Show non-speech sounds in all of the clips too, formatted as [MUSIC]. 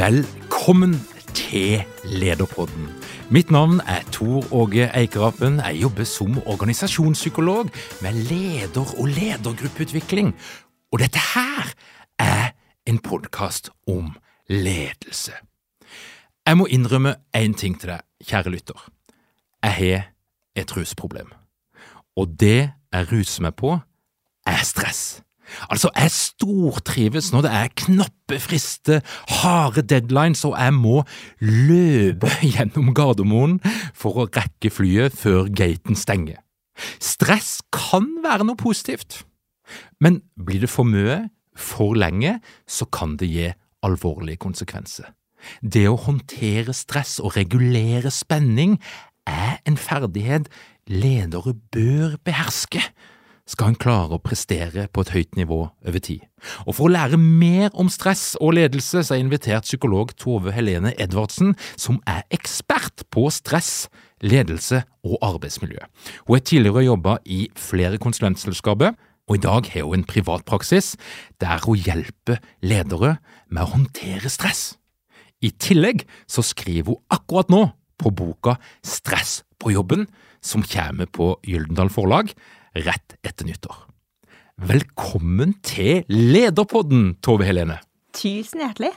Velkommen til Lederpodden. Mitt navn er Tor Åge Eikerapen. Jeg jobber som organisasjonspsykolog med leder- og ledergruppeutvikling. Og dette her er en podkast om ledelse. Jeg må innrømme én ting til deg, kjære lytter. Jeg har et rusproblem. Og det jeg ruser meg på, er stress. Altså, jeg stortrives når det er knappe frister, harde deadlines, og jeg må løpe [LAUGHS] gjennom Gardermoen for å rekke flyet før gaten stenger. Stress kan være noe positivt, men blir det for mye, for lenge, så kan det gi alvorlige konsekvenser. Det å håndtere stress og regulere spenning er en ferdighet ledere bør beherske skal en klare å prestere på et høyt nivå over tid. Og For å lære mer om stress og ledelse så har jeg invitert psykolog Tove Helene Edvardsen, som er ekspert på stress, ledelse og arbeidsmiljø. Hun har tidligere jobba i flere konsulentselskaper, og i dag har hun en privatpraksis der hun hjelper ledere med å håndtere stress. I tillegg så skriver hun akkurat nå på boka Stress på jobben, som kommer på Gyldendal Forlag rett etter nyttår. Velkommen til Lederpodden, Tove Helene. Tusen hjertelig.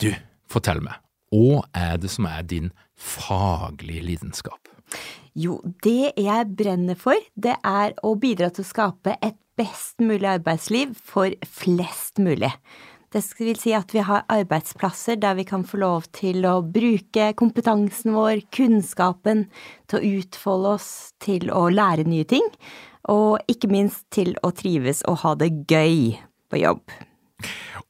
Du, fortell meg, hva er det som er din faglige lidenskap? Jo, det jeg brenner for, det er å bidra til å skape et best mulig arbeidsliv for flest mulig. Det vil si at vi har arbeidsplasser der vi kan få lov til å bruke kompetansen vår, kunnskapen, til å utfolde oss, til å lære nye ting, og ikke minst til å trives og ha det gøy på jobb.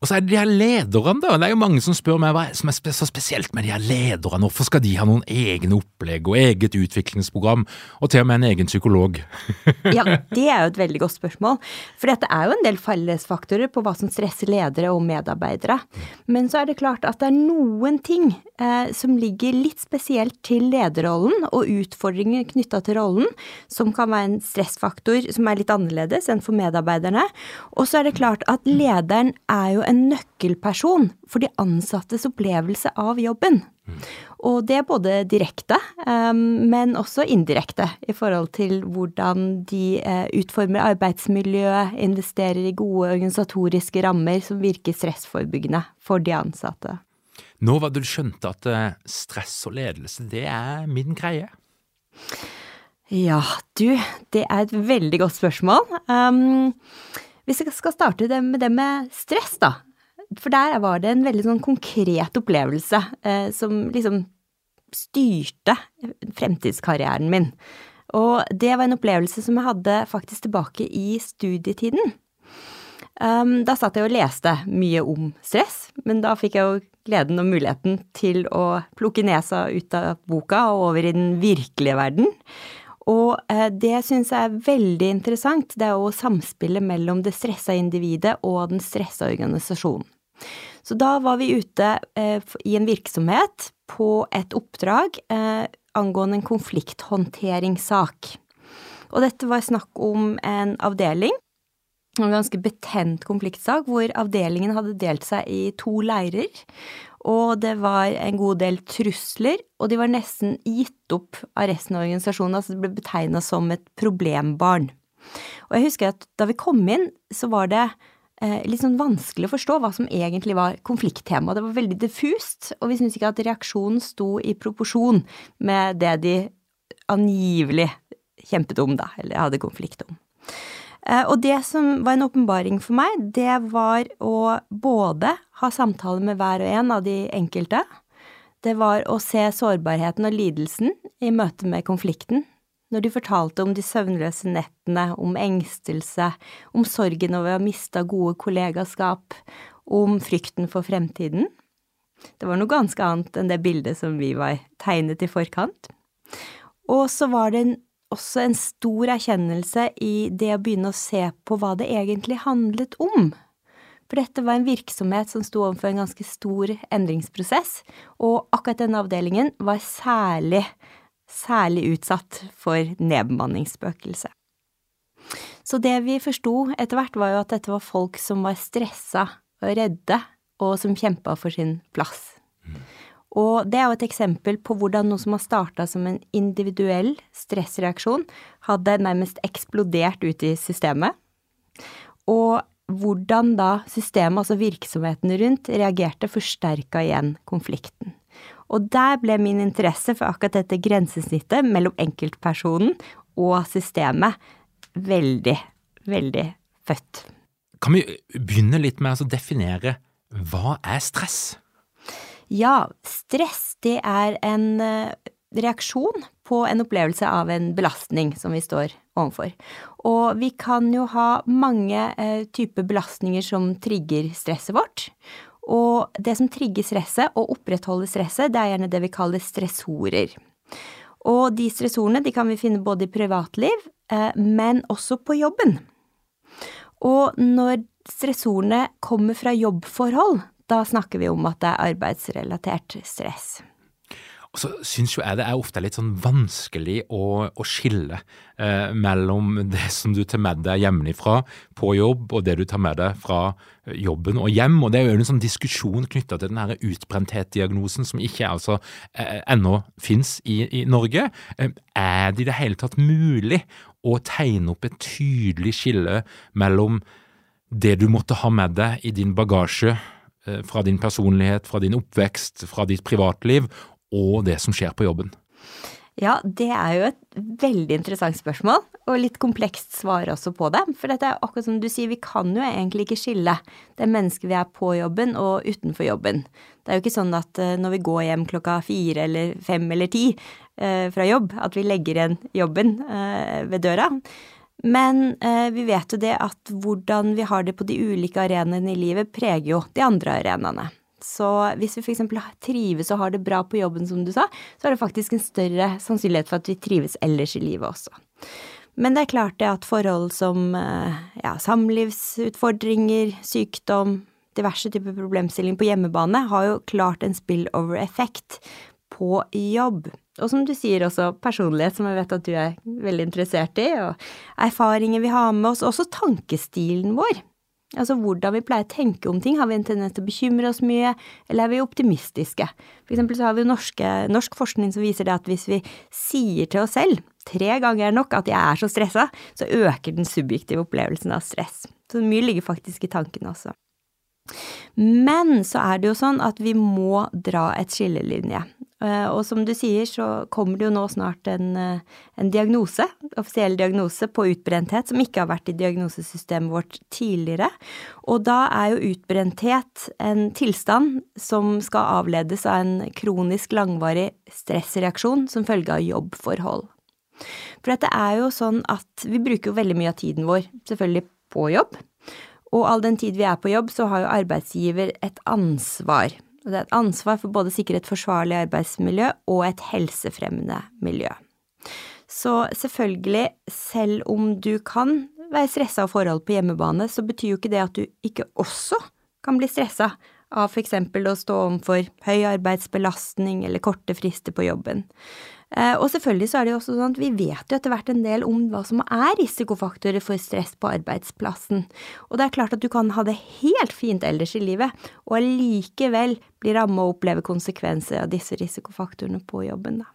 Og så er det de her lederne, da. Det er jo mange som spør meg hva som er så spesielt med de her lederne. Hvorfor skal de ha noen egne opplegg og eget utviklingsprogram, og til og med en egen psykolog? [LAUGHS] ja, [LAUGHS] det er jo et veldig godt spørsmål. For dette er jo en del fellesfaktorer på hva som stresser ledere og medarbeidere. Men så er det klart at det er noen ting som ligger litt spesielt til lederrollen, og utfordringer knytta til rollen, som kan være en stressfaktor som er litt annerledes enn for medarbeiderne. Og så er det klart at lederen er jo en nøkkelperson for de ansattes opplevelse av jobben. Og det er både direkte, men også indirekte i forhold til hvordan de eh, utformer arbeidsmiljøet, investerer i gode organisatoriske rammer som virker stressforebyggende for de ansatte. Nå var det du skjønte at eh, stress og ledelse, det er min greie? Ja, du, det er et veldig godt spørsmål. Um, hvis jeg skal starte med det med stress, da. For der var det en veldig sånn konkret opplevelse eh, som liksom styrte fremtidskarrieren min. Og det var en opplevelse som jeg hadde faktisk tilbake i studietiden. Um, da satt jeg og leste mye om stress, men da fikk jeg jo gleden og muligheten til å plukke nesa ut av boka og over i den virkelige verden. Og uh, det syns jeg er veldig interessant, det er jo samspillet mellom det stressa individet og den stressa organisasjonen. Så da var vi ute uh, i en virksomhet på et oppdrag uh, angående en konflikthåndteringssak. Og dette var snakk om en avdeling, en ganske betent konfliktsak, hvor avdelingen hadde delt seg i to leirer. Og det var en god del trusler, og de var nesten gitt opp av resten av organisasjonen. Altså det ble betegna som et problembarn. Og jeg husker at da vi kom inn, så var det eh, litt sånn vanskelig å forstå hva som egentlig var konflikttema. Det var veldig diffust, og vi syntes ikke at reaksjonen sto i proporsjon med det de angivelig kjempet om, da, eller hadde konflikt om. Eh, og det som var en åpenbaring for meg, det var å både ha samtaler med hver og en av de enkelte. Det var å se sårbarheten og lidelsen i møte med konflikten. Når de fortalte om de søvnløse nettene, om engstelse, om sorgen over å ha mista gode kollegaskap, om frykten for fremtiden. Det var noe ganske annet enn det bildet som vi var tegnet i forkant. Og så var det en også en stor erkjennelse i det å begynne å se på hva det egentlig handlet om. For dette var en virksomhet som sto overfor en ganske stor endringsprosess, og akkurat denne avdelingen var særlig, særlig utsatt for nedbemanningsspøkelset. Så det vi forsto etter hvert, var jo at dette var folk som var stressa og redde, og som kjempa for sin plass. Og det er jo et eksempel på hvordan noe som har starta som en individuell stressreaksjon, hadde nærmest eksplodert ut i systemet. Og hvordan da systemet, altså virksomheten rundt, reagerte, forsterka igjen konflikten. Og der ble min interesse for akkurat dette grensesnittet mellom enkeltpersonen og systemet veldig, veldig født. Kan vi begynne litt med å definere hva er stress? Ja, stress det er en eh, reaksjon på en opplevelse av en belastning som vi står overfor. Og vi kan jo ha mange eh, typer belastninger som trigger stresset vårt. Og det som trigger stresset og opprettholder stresset, det er gjerne det vi kaller stressorer. Og de stressorene de kan vi finne både i privatliv, eh, men også på jobben. Og når stressorene kommer fra jobbforhold, da snakker vi om at det er arbeidsrelatert stress. Og så syns jo jeg det er ofte litt sånn vanskelig å, å skille eh, mellom det som du tar med deg hjemmefra på jobb, og det du tar med deg fra jobben og hjem. Og det er jo en sånn diskusjon knytta til den utbrenthet-diagnosen som ikke altså eh, ennå fins i, i, Norge. Eh, er det i det hele tatt mulig å tegne opp et tydelig skille mellom det du måtte ha med deg i din bagasje Eh, fra din personlighet, fra din oppvekst, fra ditt privatliv og det som skjer på jobben? Ja, det er jo et veldig interessant spørsmål, og litt komplekst svar også på det. For dette er akkurat som du sier, vi kan jo egentlig ikke skille det mennesket vi er på jobben og utenfor jobben. Det er jo ikke sånn at eh, når vi går hjem klokka fire eller fem eller ti eh, fra jobb, at vi legger igjen jobben ved døra. Men eh, vi vet jo det at hvordan vi har det på de ulike arenaene i livet, preger jo de andre arenaene. Så hvis vi f.eks. trives og har det bra på jobben, som du sa, så er det faktisk en større sannsynlighet for at vi trives ellers i livet også. Men det er klart det at forhold som eh, ja, samlivsutfordringer, sykdom, diverse typer problemstillinger på hjemmebane har jo klart en spillover-effekt på jobb. Og som du sier også, personlighet, som jeg vet at du er veldig interessert i, og erfaringer vi har med oss, også tankestilen vår. Altså hvordan vi pleier å tenke om ting. Har vi en tendens til å bekymre oss mye, eller er vi optimistiske? For eksempel så har vi norske, norsk forskning som viser det at hvis vi sier til oss selv tre ganger nok at jeg er så stressa, så øker den subjektive opplevelsen av stress. Så mye ligger faktisk i tankene også. Men så er det jo sånn at vi må dra et skillelinje. Eh, og som du sier, så kommer det jo nå snart en, eh, en, diagnose, offisiell diagnose på utbrenthet, som ikke har vært i diagnosesystemet vårt tidligere. Og da er jo utbrenthet en tilstand som skal avledes av en kronisk langvarig stressreaksjon som følge av jobbforhold. For dette er jo sånn at vi bruker jo veldig mye av tiden vår, selvfølgelig på jobb. Og all den tid vi er på jobb, så har jo arbeidsgiver et ansvar det er et ansvar for både å sikre et forsvarlig arbeidsmiljø og et helsefremmende miljø. Så selvfølgelig, selv om du kan være stressa av forhold på hjemmebane, så betyr jo ikke det at du ikke også kan bli stressa av eksempel å stå overfor høy arbeidsbelastning eller korte frister på jobben. Eh, og selvfølgelig så er det jo også sånn at vi vet jo etter hvert en del om hva som er risikofaktorer for stress på arbeidsplassen. Og det er klart at du kan ha det helt fint ellers i livet, og allikevel bli rammet og oppleve konsekvenser av disse risikofaktorene på jobben, da.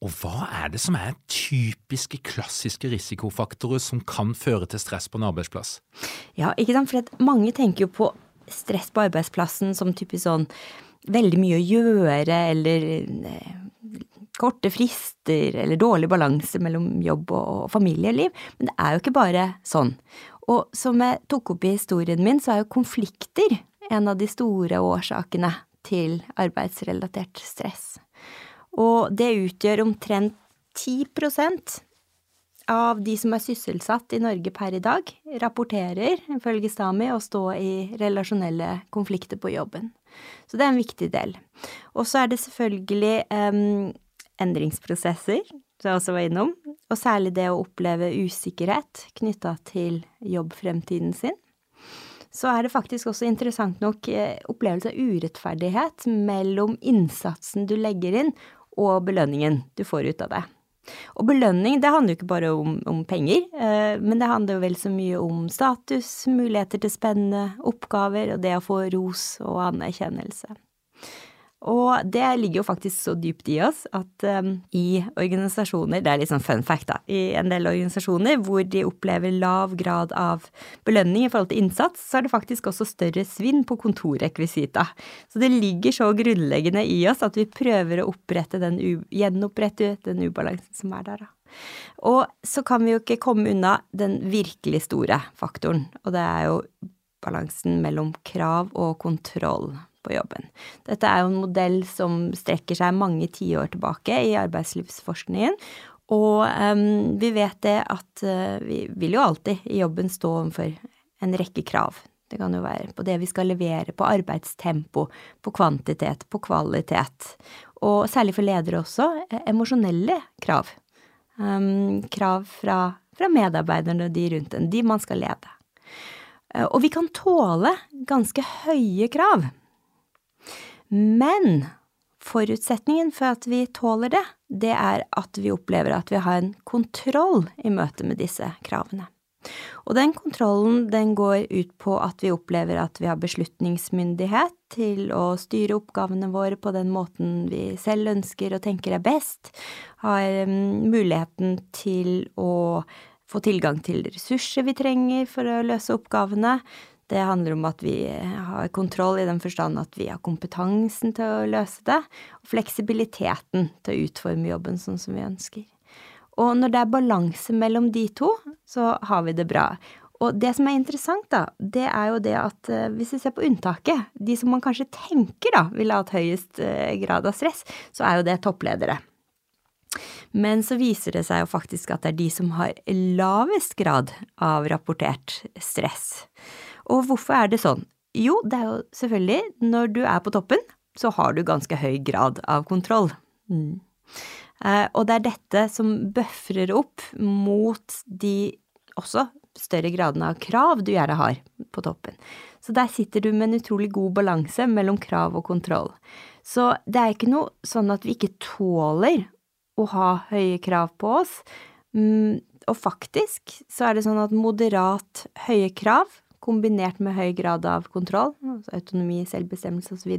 Og hva er det som er typiske, klassiske risikofaktorer som kan føre til stress på en arbeidsplass? Ja, ikke sant, for mange tenker jo på stress på arbeidsplassen som typisk sånn veldig mye å gjøre, eller eh, korte frister, eller dårlig balanse mellom jobb og familieliv. Men det er jo ikke bare sånn. Og som jeg tok opp i historien min, så er jo konflikter en av de store årsakene til arbeidsrelatert stress og det utgjør omtrent 10% av de som er sysselsatt i Norge per i dag, rapporterer, ifølge Stami, å stå i relasjonelle konflikter på jobben. Så det er en viktig del. Og så er det selvfølgelig um, endringsprosesser, som jeg også var innom, og særlig det å oppleve usikkerhet knytta til jobbfremtiden sin. Så er det faktisk også interessant nok eh, opplevelse av urettferdighet mellom innsatsen du legger inn, og belønningen du får ut av det. Og belønning, det handler jo ikke bare om, om penger, eh, men det handler jo vel så mye om status, muligheter til spennende oppgaver og det å få ros og anerkjennelse. Og det ligger jo faktisk så dypt i oss at um, i organisasjoner, det er litt sånn fun fact, da, i en del organisasjoner hvor de opplever lav grad av belønning i forhold til innsats, så er det faktisk også større svinn på kontorrekvisita. Så det ligger så grunnleggende i oss at vi prøver å opprette den, gjenopprette den ubalansen som er der, da. Og så kan vi jo ikke komme unna den virkelig store faktoren, og det er jo balansen mellom krav og kontroll på jobben. Dette er jo en modell som strekker seg mange tiår tilbake i arbeidslivsforskningen. Og um, vi vet det at uh, vi vil jo alltid i jobben stå overfor en rekke krav. Det kan jo være på det vi skal levere, på arbeidstempo, på kvantitet, på kvalitet. Og særlig for ledere også, e, emosjonelle krav. Um, krav fra, fra medarbeiderne, de rundt en, de man skal lede. Uh, og vi kan tåle ganske høye krav. Men forutsetningen for at vi tåler det, det er at vi opplever at vi har en kontroll i møte med disse kravene. Og den kontrollen den går ut på at vi opplever at vi har beslutningsmyndighet til å styre oppgavene våre på den måten vi selv ønsker og tenker er best, har mm, muligheten til å få tilgang til ressurser vi trenger for å løse oppgavene, det handler om at vi har kontroll i den forstand at vi har kompetansen til å løse det, og fleksibiliteten til å utforme jobben sånn som vi ønsker. Og når det er balanse mellom de to, så har vi det bra. Og det som er interessant, da, det er jo det at eh, hvis vi ser på unntaket, de som man kanskje tenker da ville hatt høyest eh, grad av stress, så er jo det toppledere. Men så viser det seg jo faktisk at det er de som har lavest grad av rapportert stress. Og hvorfor er det sånn? Jo, det er jo selvfølgelig når du er på toppen, så har du ganske høy grad av kontroll. Mm. Eh, og det er dette som bøfrer opp mot de også større gradene av krav du gjerne har på toppen. Så der sitter du med en utrolig god balanse mellom krav og kontroll. Så det er ikke noe sånn at vi ikke tåler å ha høye krav på oss. Mm, og faktisk så er det sånn at moderat høye krav kombinert med høy grad av kontroll, altså autonomi, selvbestemmelse osv.,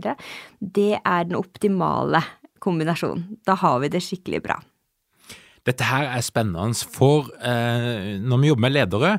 det er den optimale kombinasjonen. Da har vi det skikkelig bra. Dette her er spennende, for eh, når vi jobber med ledere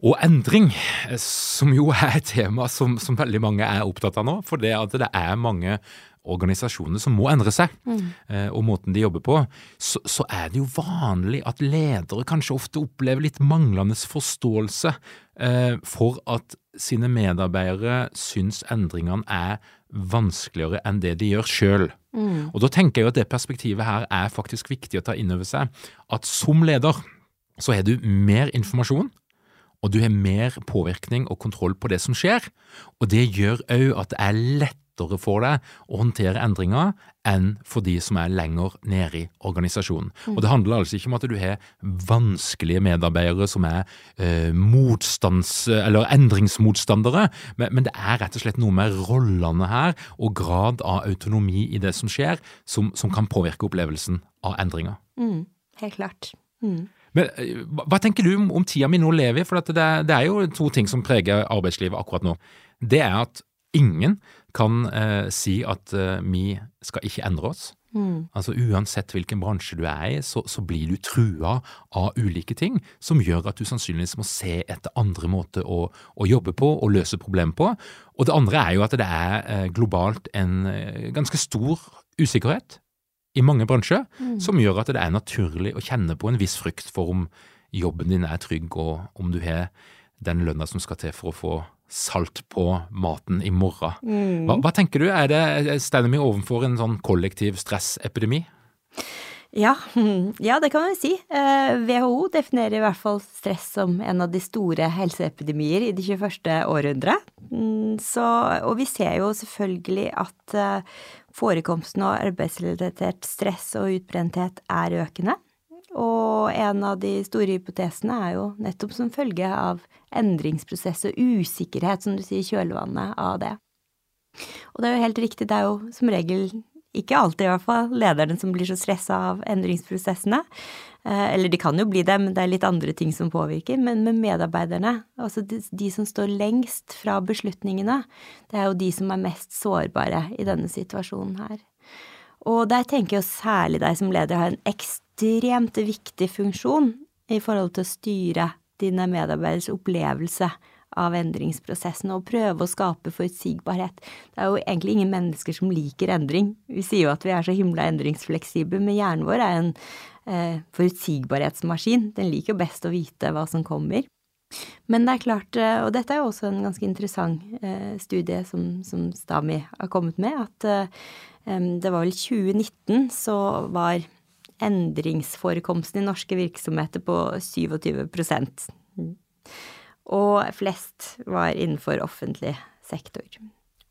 og endring, eh, som jo er et tema som, som, veldig mange er opptatt av nå, for det at det er mange organisasjoner som må endre seg, mm. Eh, og måten de jobber på, så, så, er det jo vanlig at ledere kanskje ofte opplever litt manglende forståelse eh, for at sine medarbeidere syns endringene er vanskeligere enn det de gjør sjøl. Mm. Og da tenker jeg jo at det perspektivet her er faktisk viktig å ta inn over seg. At som leder så har du mer informasjon, og du har mer påvirkning og kontroll på det som skjer. Og det gjør òg at det er lett lettere for deg å håndtere endringer enn for de som er lenger nede i organisasjonen. Og Det handler altså ikke om at du har vanskelige medarbeidere som er eh, endringsmotstandere, men, men, det er rett og slett noe med rollene her og grad av autonomi i det som skjer, som, som kan påvirke opplevelsen av endringer. Mm, helt klart. Mm. Men eh, Hva tenker du om, om tida vi nå lever i? For det, det, er jo to ting som preger arbeidslivet akkurat nå. Det er at ingen kan eh, si at eh, vi skal ikke endre oss. Mm. Altså Uansett hvilken bransje du er i, så, så, blir du trua av ulike ting som gjør at du sannsynligvis må se etter andre måter å, å jobbe på og løse problemer på. Og det andre er jo at det er eh, globalt en eh, ganske stor usikkerhet i mange bransjer, mm. som gjør at det er naturlig å kjenne på en viss frykt for om jobben din er trygg, og om du har den lønna som skal til for å få salt på maten i morgen. Mm. Hva, hva, tenker du, er det, står vi overfor en sånn kollektiv stressepidemi? Ja, [LAUGHS] ja, det kan man si. WHO eh, definerer i hvert fall stress som en av de store helseepidemier i det 21. århundret. Mm, så, og vi ser jo selvfølgelig at eh, forekomsten av arbeidsrelatert stress og utbrenthet er økende. Og en av de store hypotesene er jo nettopp som følge av endringsprosess og usikkerhet, som du sier, i kjølvannet av det. Og det er jo helt riktig, det er jo som regel ikke alltid i hvert fall, lederne som blir så stressa av endringsprosessene. Eh, eller de kan jo bli det, men det er litt andre ting som påvirker. Men med medarbeiderne, altså de, de, som står lengst fra beslutningene, det er jo de som er mest sårbare i denne situasjonen her. Og der tenker jeg særlig deg som leder har en ekstremt viktig funksjon i forhold til å styre dine medarbeideres opplevelse av endringsprosessen og prøve å skape forutsigbarhet. Det er jo egentlig ingen mennesker som liker endring. Vi sier jo at vi er så himla endringsfleksible, men hjernen vår er en eh, forutsigbarhetsmaskin. Den liker jo best å vite hva som kommer. Men det er klart, eh, og dette er jo også en ganske interessant eh, studie som, som, Stami har kommet med, at eh, det var vel 2019 så var endringsforekomsten i norske virksomheter på 27% og flest var innenfor offentlig sektor.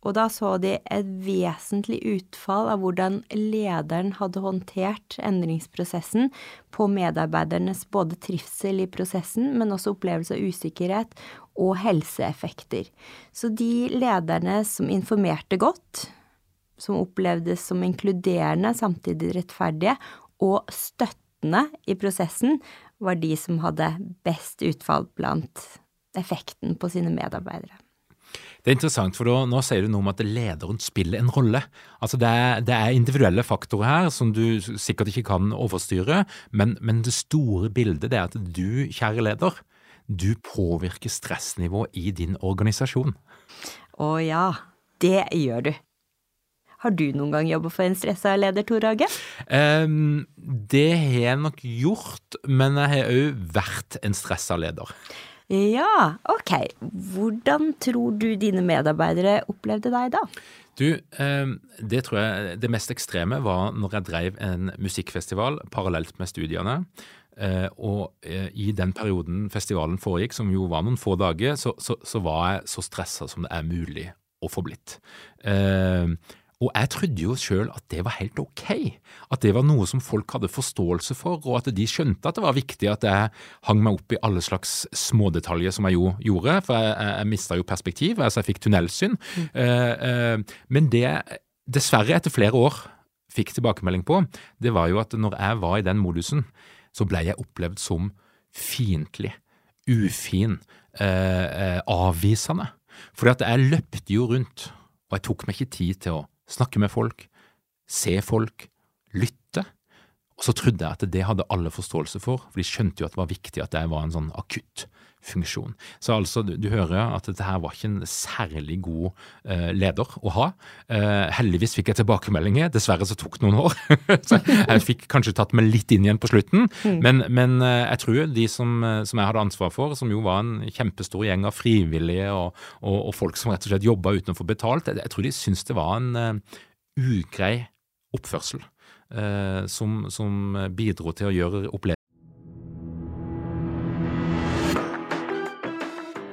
Og da så de et vesentlig utfall av hvordan lederen hadde håndtert endringsprosessen på medarbeidernes både trivsel i prosessen, men også opplevelse av usikkerhet og helseeffekter. Så de lederne som informerte godt, som opplevdes som inkluderende, samtidig rettferdige, og støttende i prosessen, var de som hadde best utfall blant effekten på sine medarbeidere. Det er interessant, for da, nå sier du noe om at lederen spiller en rolle. Altså det er, det er individuelle faktorer her som du sikkert ikke kan overstyre, men, men det store bildet er at du, kjære leder, du påvirker stressnivået i din organisasjon. Å ja, det gjør du. Har du noen gang jobbet for en stressa leder, Tor Hage? Um, det har jeg nok gjort, men jeg har òg vært en stressa leder. Ja, ok. Hvordan tror du dine medarbeidere opplevde deg da? Du, ehm, det tror jeg det mest ekstreme var når jeg drev en musikkfestival parallelt med studiene. Eh, og eh, i den perioden festivalen foregikk, som jo var noen få dager, så, så, så var jeg så stressa som det er mulig å få blitt. Ehm, og jeg trodde jo sjøl at det var helt ok, at det var noe som folk hadde forståelse for, og at de skjønte at det var viktig at jeg hang meg opp i alle slags smådetaljer som jeg jo gjorde, for jeg, jeg, mista jo perspektiv, altså jeg fikk tunnelsyn. Mm. Eh, eh, men det dessverre etter flere år fikk tilbakemelding på, det var jo at når jeg var i den modusen, så ble jeg opplevd som fiendtlig, ufin, eh, avvisende. Fordi at jeg løpte jo rundt, og jeg tok meg ikke tid til å snakke med folk, se folk, lytte. Og så trodde jeg at det hadde alle forståelse for, for de skjønte jo at det var viktig at det var en sånn akutt funksjon. Så altså, du, du hører at dette her var ikke en særlig god uh, leder å ha. Uh, heldigvis fikk jeg tilbakemeldinger, dessverre så tok det noen år. [LAUGHS] så jeg fikk kanskje tatt meg litt inn igjen på slutten, mm. men, men uh, jeg tror de som, som, jeg hadde ansvar for, som jo var en kjempestor gjeng av frivillige og, og, og folk som rett og slett jobba uten å få betalt, jeg, jeg tror de syntes det var en ugrei oppførsel. som, som bidro til å gjøre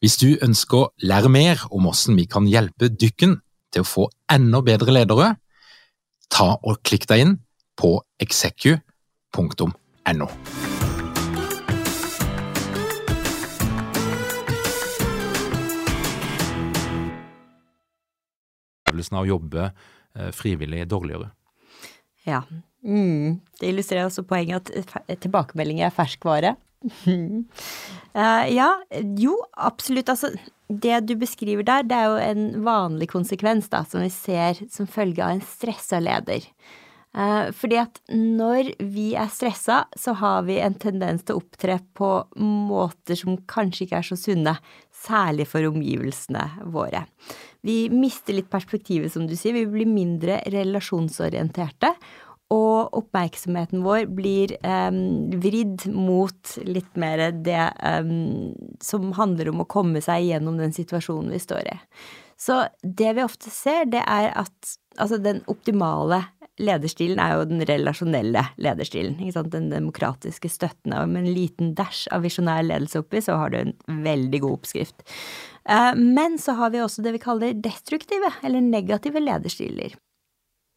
Hvis du ønsker å lære mer om hvordan vi kan hjelpe dykken til å få enda bedre ledere, ta og klikk deg inn på execu.no. Opplevelsen av å jobbe eh, frivillig dårligere. Ja. Mm. Det illustrerer også poenget at tilbakemeldinger er ferskvare. Uh, [LAUGHS] ja, jo, absolutt. Altså, det du beskriver der, det er jo en vanlig konsekvens da, som vi ser som følge av en stressa leder. Uh, fordi at når vi er stressa, så har vi en tendens til å opptre på måter som kanskje ikke er så sunne, særlig for omgivelsene våre. Vi mister litt perspektivet, som du sier. Vi blir mindre relasjonsorienterte. Og oppmerksomheten vår blir um, vridd mot litt mer det um, som handler om å komme seg gjennom den situasjonen vi står i. Så det vi ofte ser, det er at altså den optimale lederstilen er jo den relasjonelle lederstilen. Den demokratiske støtten. Og med en liten dæsj av visjonær ledelse oppi, så har du en veldig god oppskrift. Eh, men så har vi også det vi kaller destruktive, eller negative lederstiler.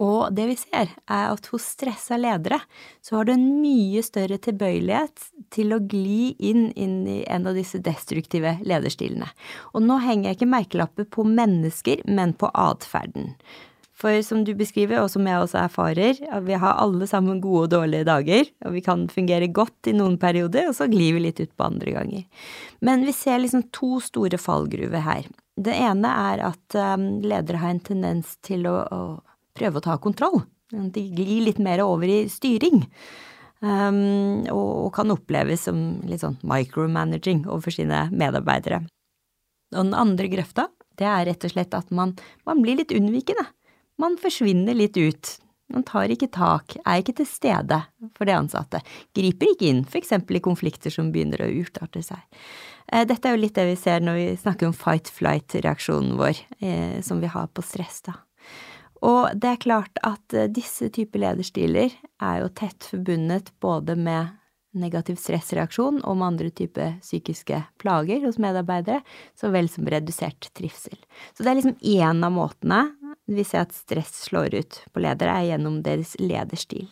Og det vi ser, er at hos stressa ledere så har du en mye større tilbøyelighet til å gli inn, inn i en av disse destruktive lederstilene. Og nå henger jeg ikke merkelapper på mennesker, men på atferden. For som du beskriver, og som jeg også erfarer, vi har alle sammen gode og dårlige dager, og vi kan fungere godt i noen perioder, og så glir vi litt ut på andre ganger. Men vi ser liksom to store fallgruver her. Det ene er at um, ledere har en tendens til å, prøve å ta kontroll. De glir litt mer over i styring. Um, og, kan oppleves som litt sånn micromanaging overfor sine medarbeidere. Og den andre grøfta, det er rett og slett at man, man blir litt unnvikende man forsvinner litt ut. Man tar ikke tak, er ikke til stede for de ansatte, griper ikke inn, f.eks. i konflikter som begynner å utarte seg. Eh, dette er jo litt det vi ser når vi snakker om fight-flight-reaksjonen vår, eh, som vi har på stress, da. Og det er klart at eh, disse typer lederstiler er jo tett forbundet både med negativ stressreaksjon og med andre typer psykiske plager hos medarbeidere, så vel som redusert trivsel. Så det er liksom én av måtene vi ser at stress slår ut på ledere, er gjennom deres lederstil.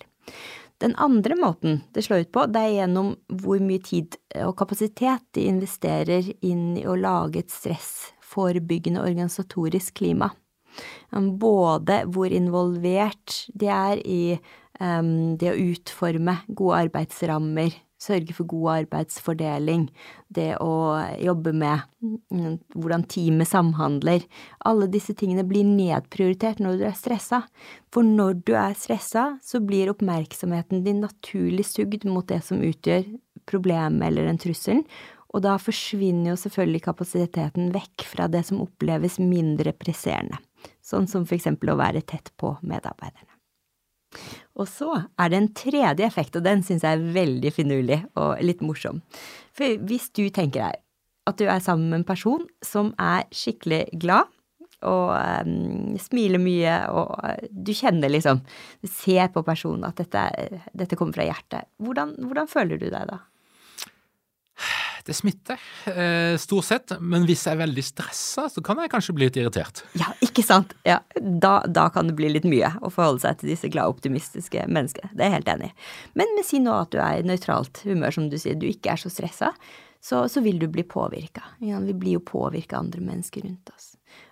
Den andre måten det slår ut på, det er gjennom hvor mye tid og kapasitet de investerer inn i å lage et stressforebyggende organisatorisk klima. Både hvor involvert de er i det å utforme gode arbeidsrammer, sørge for god arbeidsfordeling, det å jobbe med mm, hvordan teamet samhandler. Alle disse tingene blir nedprioritert når du er stressa. For når du er stressa, så blir oppmerksomheten din naturlig sugd mot det som utgjør problemet eller den trusselen, og da forsvinner jo selvfølgelig kapasiteten vekk fra det som oppleves mindre presserende, sånn som for eksempel å være tett på medarbeiderne. Og så er det en tredje effekt, og den syns jeg er veldig finurlig og litt morsom. For hvis du tenker deg at du er sammen med en person som er skikkelig glad, og um, smiler mye, og du kjenner liksom ser på personen at dette, dette kommer fra hjertet. Hvordan, hvordan føler du deg da? Det smitter, eh, stort sett. Men hvis jeg er veldig stressa, så kan jeg kanskje bli litt irritert. Ja, ikke sant. Ja, da, da, kan det bli litt mye å forholde seg til disse glade, optimistiske menneskene. Det er jeg helt enig i. Men, si nå at du er i nøytralt humør, som du sier. Du ikke er så stressa. Så, så vil du bli påvirka. Ja, vi blir jo påvirka av andre mennesker rundt oss.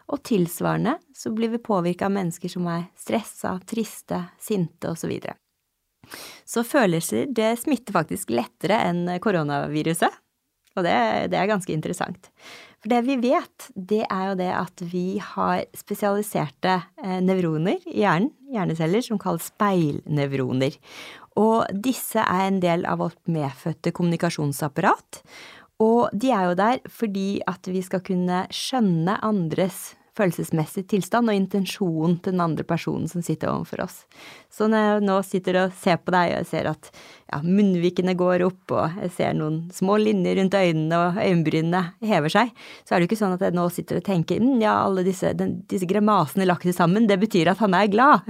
Og tilsvarende så blir vi påvirka av mennesker som er stressa, triste, sinte osv. Så, så følelser det smitter faktisk lettere enn koronaviruset. Og det, det, er ganske interessant. For det vi vet, det er jo det at vi har spesialiserte eh, nevroner i hjernen, hjerneceller, som kalles speilnevroner. Og disse er en del av vårt medfødte kommunikasjonsapparat. Og de er jo der fordi at vi skal kunne skjønne andres følelsesmessig tilstand og intensjonen til den andre personen som sitter overfor oss. Så når jeg nå sitter og ser på deg, og jeg ser at ja, munnvikene går opp, og jeg ser noen små linjer rundt øynene, og øyenbrynene hever seg, så er det jo ikke sånn at jeg nå sitter og tenker mm, ja, alle disse, den, disse gremasene lagt sammen, det betyr at han er glad.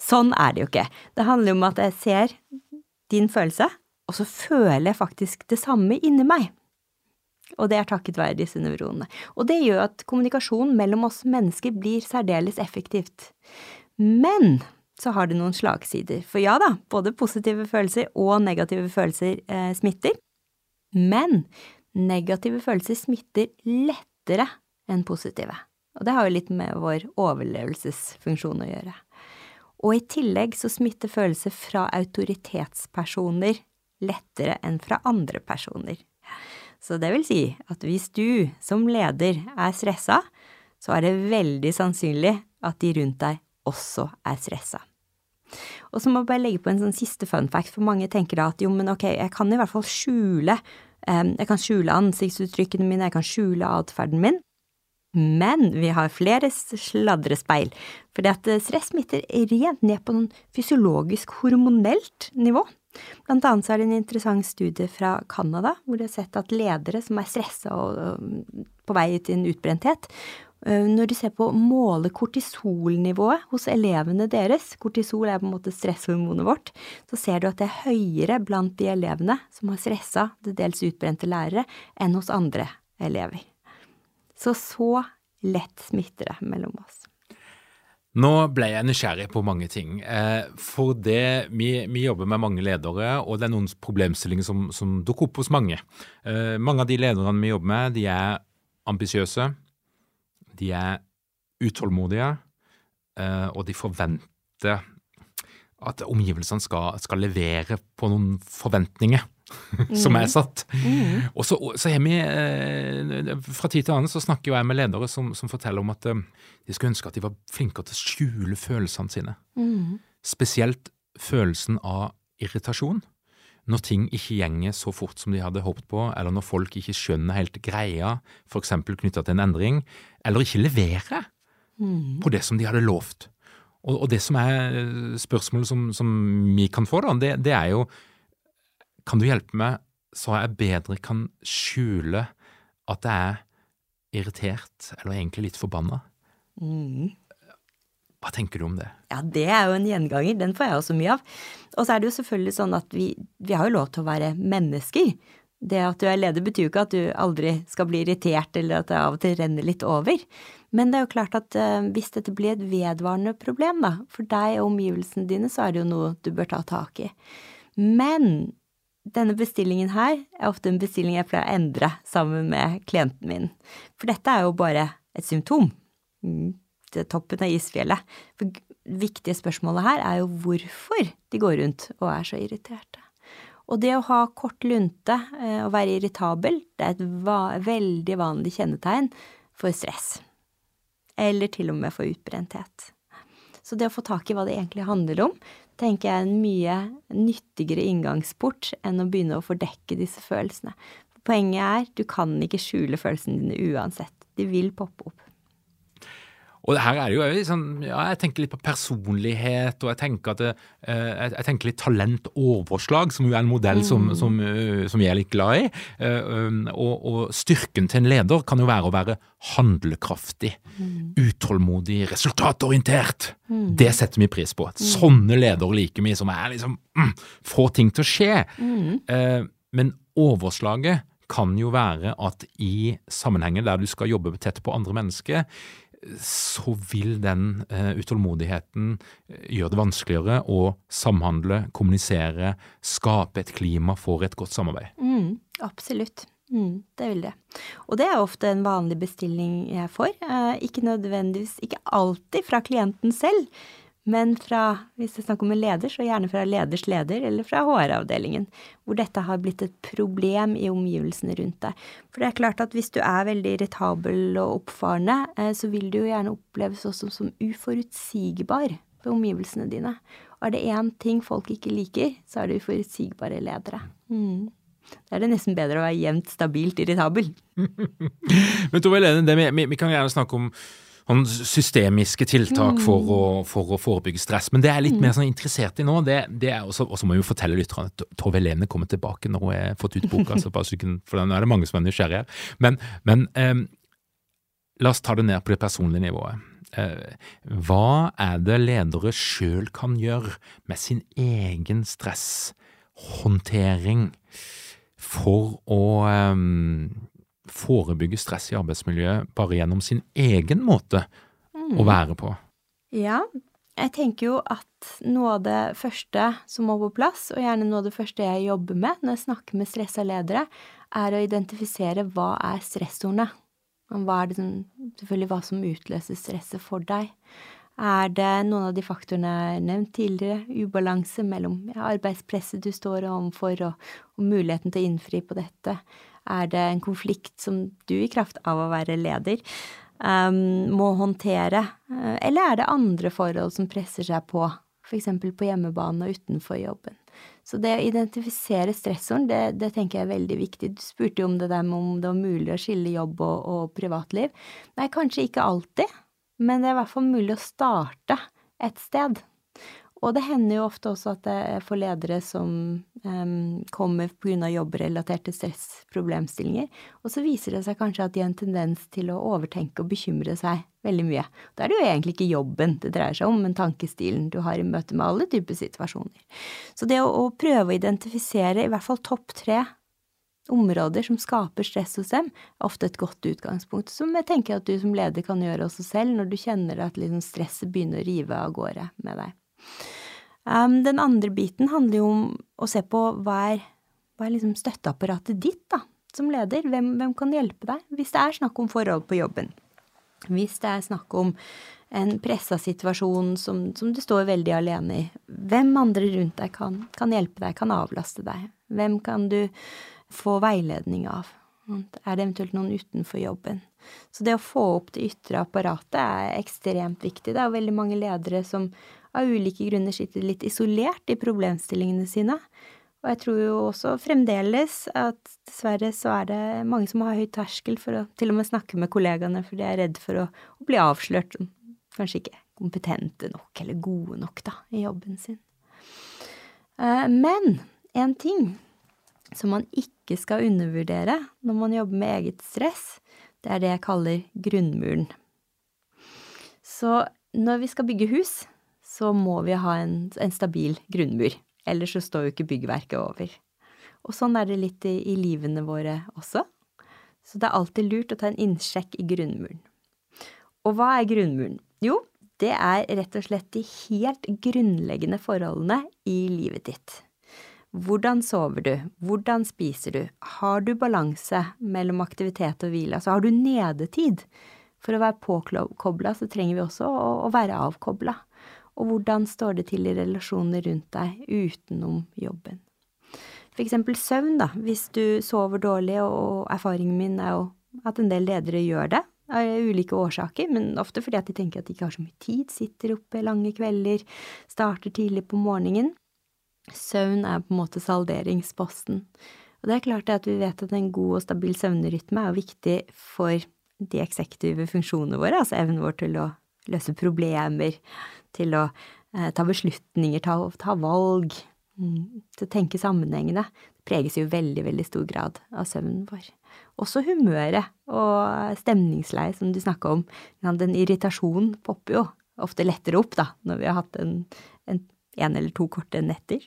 Sånn er det jo ikke. Det handler jo om at jeg ser din følelse, og så føler jeg faktisk det samme inni meg. Og det er takket være disse nevronene. Og det gjør at kommunikasjonen mellom oss mennesker blir særdeles effektivt. Men så har det noen slagsider. For ja da, både positive følelser og negative følelser eh, smitter. Men negative følelser smitter lettere enn positive. Og det har jo litt med vår overlevelsesfunksjon å gjøre. Og i tillegg så smitter følelser fra autoritetspersoner lettere enn fra andre personer. Så det vil si at hvis du som leder er stressa, så er det veldig sannsynlig at de rundt deg også er stressa. Og så må jeg bare legge på en sånn siste fun fact, for mange tenker da at jo, men ok, jeg kan i hvert fall skjule um, Jeg kan skjule ansiktsuttrykkene mine, jeg kan skjule atferden min. Men vi har flere sladrespeil, fordi at stress smitter rent ned på noen fysiologisk hormonelt nivå. Blant annet så er det en interessant studie fra Canada, hvor de har sett at ledere som er stressa og på vei til en utbrenthet, når du ser på å måle kortisolnivået hos elevene deres, kortisol er på en måte stresshormonet vårt, så ser du at det er høyere blant de elevene som har stressa, til dels utbrente lærere, enn hos andre elever. Så så lett smitter det mellom oss. Nå ble jeg nysgjerrig på mange ting. Eh, for det, vi, vi, jobber med mange ledere, og det er noen problemstillinger som, som dukker opp hos mange. Eh, mange av de lederne vi jobber med, de er ambisiøse, de er utålmodige, eh, og de forventer at omgivelsene skal, skal levere på noen forventninger. [LAUGHS] som er mm. satt. Mm. Og så, så har vi, eh, Fra tid til annen så snakker jeg med ledere som, som forteller om at eh, de skulle ønske at de var flinkere til å skjule følelsene sine. Mm. Spesielt følelsen av irritasjon. Når ting ikke gjenger så fort som de hadde håpet på, eller når folk ikke skjønner helt greia, f.eks. knytta til en endring, eller ikke leverer mm. på det som de hadde lovt. Og, og det som er spørsmålet som, som vi kan få, da, det, det er jo kan du hjelpe meg så jeg bedre kan skjule at jeg er irritert, eller egentlig litt forbanna? Mm. Hva tenker du om det? Ja, det er jo en gjenganger. Den får jeg også mye av. Og så er det jo selvfølgelig sånn at vi, vi har jo lov til å være mennesker. Det at du er leder betyr jo ikke at du aldri skal bli irritert, eller at det av og til renner litt over. Men det er jo klart at uh, hvis dette blir et vedvarende problem, da, for deg og omgivelsene dine, så er det jo noe du bør ta tak i. Men denne bestillingen her er ofte en bestilling jeg pleier å endre sammen med klienten min. For dette er jo bare et symptom. Det til toppen av isfjellet. For det viktige spørsmålet her er jo hvorfor de går rundt og er så irriterte. Og det å ha kort lunte eh, og være irritabel, det er et veldig vanlig kjennetegn for stress. Eller til og med for utbrenthet. Så det å få tak i hva det egentlig handler om, tenker jeg er en mye nyttigere inngangsport enn å begynne å fordekke disse følelsene. Poenget er du kan ikke skjule følelsene dine uansett. De vil poppe opp. Og her er det jo sånn, ja, Jeg tenker litt på personlighet, og jeg tenker, at uh, jeg tenker litt talentoverslag, som jo er en modell som, mm. som, uh, som jeg er litt glad i. Uh, um, og, og, styrken til en leder kan jo være å være handlekraftig, mm. utålmodig, resultatorientert. Mm. Det setter vi pris på. Mm. Sånne ledere liker vi, som er liksom mm, får ting til å skje. Mm. men overslaget kan jo være at i sammenhenger der du skal jobbe tett på andre mennesker, så vil den uh, utålmodigheten eh, gjøre det vanskeligere å samhandle, kommunisere, skape et klima for et godt samarbeid. Mm, absolutt. Mm, det vil det. Og det er ofte en vanlig bestilling jeg får. Uh, ikke nødvendigvis, ikke alltid fra klienten selv, men fra, hvis det er snakk om en leder, så gjerne fra leders leder eller fra HR-avdelingen, hvor dette har blitt et problem i omgivelsene rundt deg. For det er klart at hvis du er veldig irritabel og oppfarende, eh, så vil du jo gjerne oppleves også som uforutsigbar for omgivelsene dine. Og er det én ting folk ikke liker, så er det uforutsigbare ledere. Mm. Da er det nesten bedre å være jevnt stabilt irritabel. [LAUGHS] Men Tove Helene, vi, vi, kan gjerne snakke om systemiske tiltak for å, for å, forebygge stress. Men det jeg er litt mer sånn interessert i nå, det, det er også, og så må jeg jo fortelle lytterne at Tove Helene kommer tilbake når hun har fått ut boka, så for nå er det mange som er nysgjerrige. Men, men eh, la oss ta det ned på det personlige nivået. Eh, hva er det ledere sjøl kan gjøre med sin egen stresshåndtering for å um, forebygge stress i arbeidsmiljøet bare gjennom sin egen måte mm. å være på? Ja, jeg tenker jo at noe av det første som må på plass, og gjerne noe av det første jeg jobber med når jeg snakker med stressa ledere, er å identifisere hva er stressordene. Hva er det som, selvfølgelig hva som utløser stresset for deg. Er det noen av de faktorene jeg har nevnt tidligere, ubalanse mellom arbeidspresset du står overfor og, og muligheten til å innfri på dette? Er det en konflikt som du, i kraft av å være leder, um, må håndtere? Eh, eller er det andre forhold som presser seg på, f.eks. på hjemmebane og utenfor jobben? Så det å identifisere stressoren, det, det, tenker jeg er veldig viktig. Du spurte jo om det der med om det var mulig å skille jobb og, og privatliv. Nei, kanskje ikke alltid, men det er i hvert fall mulig å starte et sted. Og det hender jo ofte også at er for ledere som um, kommer pga. jobbrelaterte stressproblemstillinger, og så viser det seg kanskje at de har en tendens til å overtenke og bekymre seg veldig mye. Da er det jo egentlig ikke jobben det dreier seg om, men tankestilen du har i møte med alle typer situasjoner. Så det å, å prøve å identifisere i hvert fall topp tre områder som skaper stress hos dem, er ofte et godt utgangspunkt, som jeg tenker at du som leder kan gjøre også selv, når du kjenner at liksom stresset begynner å rive av gårde med deg. Den andre biten handler jo om å se på hva er, hva er liksom støtteapparatet ditt, da, som leder. Hvem, hvem, kan hjelpe deg? Hvis det er snakk om forhold på jobben. Hvis det er snakk om en pressa situasjon som, som, du står veldig alene i. Hvem andre rundt deg kan, kan hjelpe deg, kan avlaste deg? Hvem kan du få veiledning av? Er det eventuelt noen utenfor jobben? Så det å få opp det ytre apparatet er ekstremt viktig. Det er veldig mange ledere som av ulike grunner sitter litt isolert i problemstillingene sine. Og jeg tror jo også fremdeles at dessverre så er det mange som har høy terskel for å til og med snakke med kollegaene, for de er redd for å, å bli avslørt som kanskje ikke kompetente nok eller gode nok, da, i jobben sin. Eh, men en ting som man ikke skal undervurdere når man jobber med eget stress, det er det jeg kaller grunnmuren. Så når vi skal bygge hus, så må vi ha en, en stabil grunnmur. Ellers så står jo ikke byggverket over. Og sånn er det litt i, i livene våre også. Så det er alltid lurt å ta en innsjekk i grunnmuren. Og hva er grunnmuren? Jo, det er rett og slett de helt grunnleggende forholdene i livet ditt. Hvordan sover du? Hvordan spiser du? Har du balanse mellom aktivitet og hvile? Altså har du nedetid? For å være påkobla så trenger vi også å, å være avkobla og hvordan står det til i relasjoner rundt deg utenom jobben. For eksempel søvn, da. Hvis du sover dårlig, og erfaringen min er jo at en del ledere gjør det, av ulike årsaker, men ofte fordi at de tenker at de ikke har så mye tid, sitter oppe lange kvelder, starter tidlig på morgenen. Søvn er på en måte salderingsposten. Og det er klart at vi vet at en god og stabil søvnrytme er viktig for de eksekutive funksjonene våre, altså evnen vår til å løse problemer, til å eh, ta beslutninger, ta, ta valg, mm, til å tenke sammenhengende. Det preges jo veldig, veldig stor grad av søvnen vår. Også humøret og stemningsleie, som du snakka om. Den irritasjonen popper jo ofte lettere opp, da, når vi har hatt en, en, en eller to korte netter.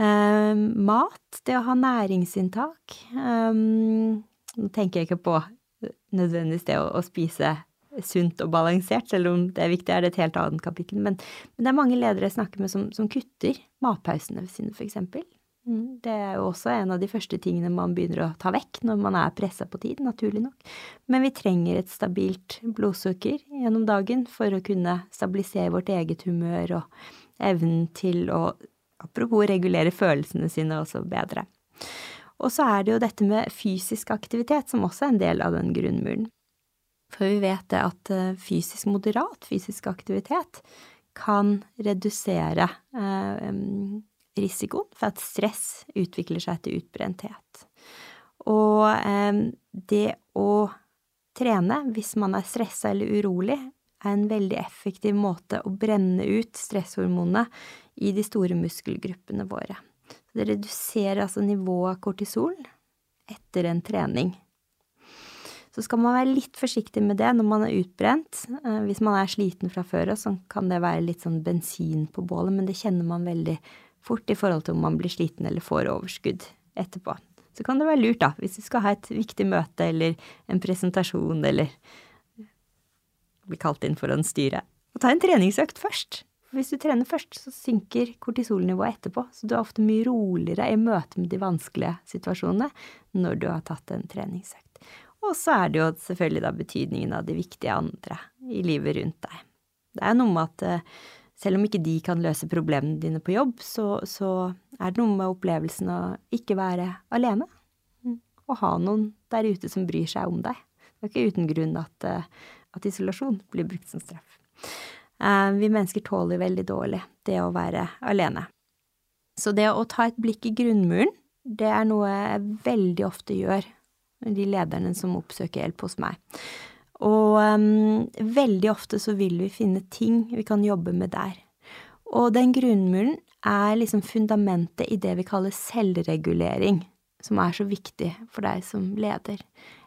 Um, mat, det å ha næringsinntak. Um, nå tenker jeg ikke på nødvendigvis det å, å spise sunt og balansert, selv om det er viktig, er det et helt annet kapittel. Men, men det er mange ledere jeg snakker med som, som kutter matpausene sine, eksempel. Mm, det er jo også en av de første tingene man begynner å ta vekk når man er pressa på tid, naturlig nok. Men vi trenger et stabilt blodsukker gjennom dagen for å kunne stabilisere vårt eget humør og evnen til å, apropos regulere følelsene sine også bedre. Og så er det jo dette med fysisk aktivitet som også er en del av den grunnmuren. For vi vet det at eh, fysisk moderat fysisk aktivitet kan redusere eh, risikoen for at stress utvikler seg til utbrenthet. Og det å trene hvis man er stressa eller urolig, er en veldig effektiv måte å brenne ut stresshormonene i de store muskelgruppene våre. Det reduserer altså nivået av kortisol etter en trening. Så skal man være litt forsiktig med det når man er utbrent. Eh, hvis man er sliten fra før av, så kan det være litt sånn bensin på bålet, men det kjenner man veldig fort i forhold til om man blir sliten eller får overskudd etterpå. Så kan det være lurt, da, hvis du skal ha et viktig møte eller en presentasjon eller bli kalt inn for styret, styre, å ta en treningsøkt først. Hvis du trener først, så synker kortisolnivået etterpå, så du er ofte mye roligere i møte med de vanskelige situasjonene når du har tatt en treningsøkt. Og så er det jo selvfølgelig da betydningen av de viktige andre i livet rundt deg. Det er noe med at eh, selv om ikke de kan løse problemene dine på jobb, så, så er det noe med opplevelsen å ikke være alene. Og ha noen der ute som bryr seg om deg. Det er ikke uten grunn at, eh, at isolasjon blir brukt som straff. Eh, vi mennesker tåler veldig dårlig det å være alene. Så det å ta et blikk i grunnmuren, det er noe jeg veldig ofte gjør de lederne som oppsøker hjelp hos meg. Og um, veldig ofte så vil vi finne ting vi kan jobbe med der. Og den grunnmuren er liksom fundamentet i det vi kaller selvregulering, som er så viktig for deg som leder.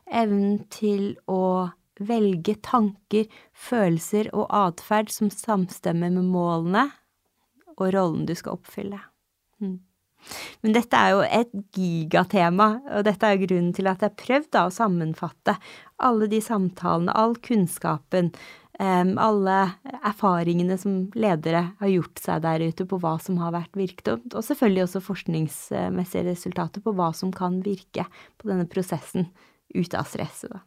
Evnen til å velge tanker, følelser og atferd som samstemmer med målene og rollen du skal oppfylle. Mm. Men dette er jo et gigatema, og dette er grunnen til at jeg har prøvd å sammenfatte alle de samtalene, all kunnskapen, alle erfaringene som ledere har gjort seg der ute på hva som har vært virksomt, og selvfølgelig også forskningsmessige resultater på hva som kan virke på denne prosessen ut av stresset. da.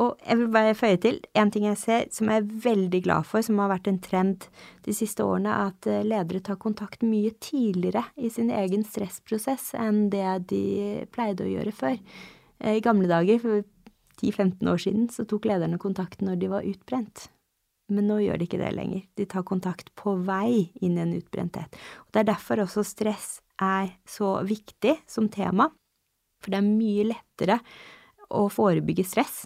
Og jeg vil bare føye til en ting jeg ser som jeg er veldig glad for, som har vært en trend de siste årene, at eh, ledere tar kontakt mye tidligere i sin egen stressprosess enn det de pleide å gjøre før. Eh, I gamle dager, for 10-15 år siden, så tok lederne kontakt når de var utbrent. Men nå gjør de ikke det lenger. De tar kontakt på vei inn i en utbrenthet. Og Det er derfor også stress er så viktig som tema, for det er mye lettere å forebygge stress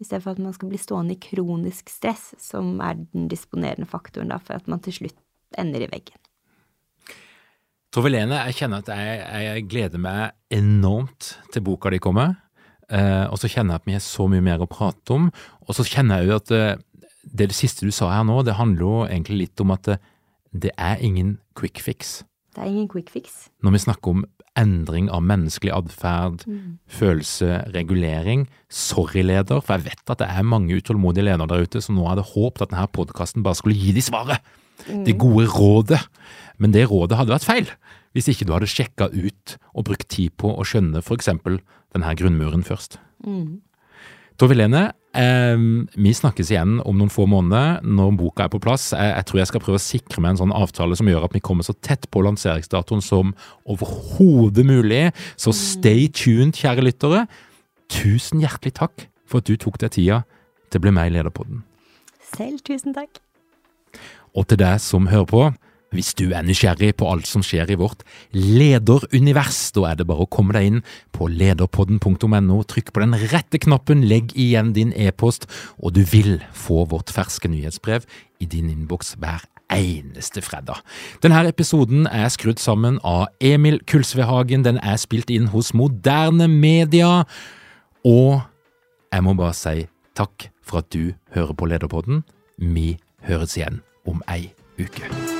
i stedet for at man skal bli stående i kronisk stress, som er den disponerende faktoren da, for at man til slutt ender i veggen. Tove Lene, jeg kjenner at jeg, jeg, gleder meg enormt til boka di kommer. Eh, og så kjenner jeg at vi har så mye mer å prate om. Og så kjenner jeg jo at eh, det, det siste du sa her nå, det handler jo egentlig litt om at det, eh, det er ingen quick fix. Det er ingen quick fix. Når vi snakker om endring av menneskelig atferd, mm. følelseregulering. Sorry, leder, for jeg vet at det er mange utålmodige ledere der ute som nå hadde håpet at denne podkasten bare skulle gi de svaret. Mm. Det gode rådet. Men det rådet hadde vært feil hvis ikke du hadde sjekka ut og brukt tid på å skjønne eksempel denne grunnmuren først. Mm. Tove Lene, eh, vi snakkes igjen om noen få måneder når boka er på plass. Jeg, jeg, tror jeg skal prøve å sikre meg en sånn avtale som gjør at vi kommer så tett på lanseringsdatoen som overhodet mulig. Så stay tuned, kjære lyttere. Tusen hjertelig takk for at du tok deg tida til å bli med i Lederpodden. Selv tusen takk. Og til deg som hører på. Hvis du er nysgjerrig på alt som skjer i vårt lederunivers, da er det bare å komme deg inn på lederpodden.no, trykk på den rette knappen, legg igjen din e-post, og du vil få vårt ferske nyhetsbrev i din innboks hver eneste fredag. Denne episoden er skrudd sammen av Emil Kulsvehagen, den er spilt inn hos Moderne Media, og jeg må bare si takk for at du hører på Lederpodden. Vi høres igjen om ei uke.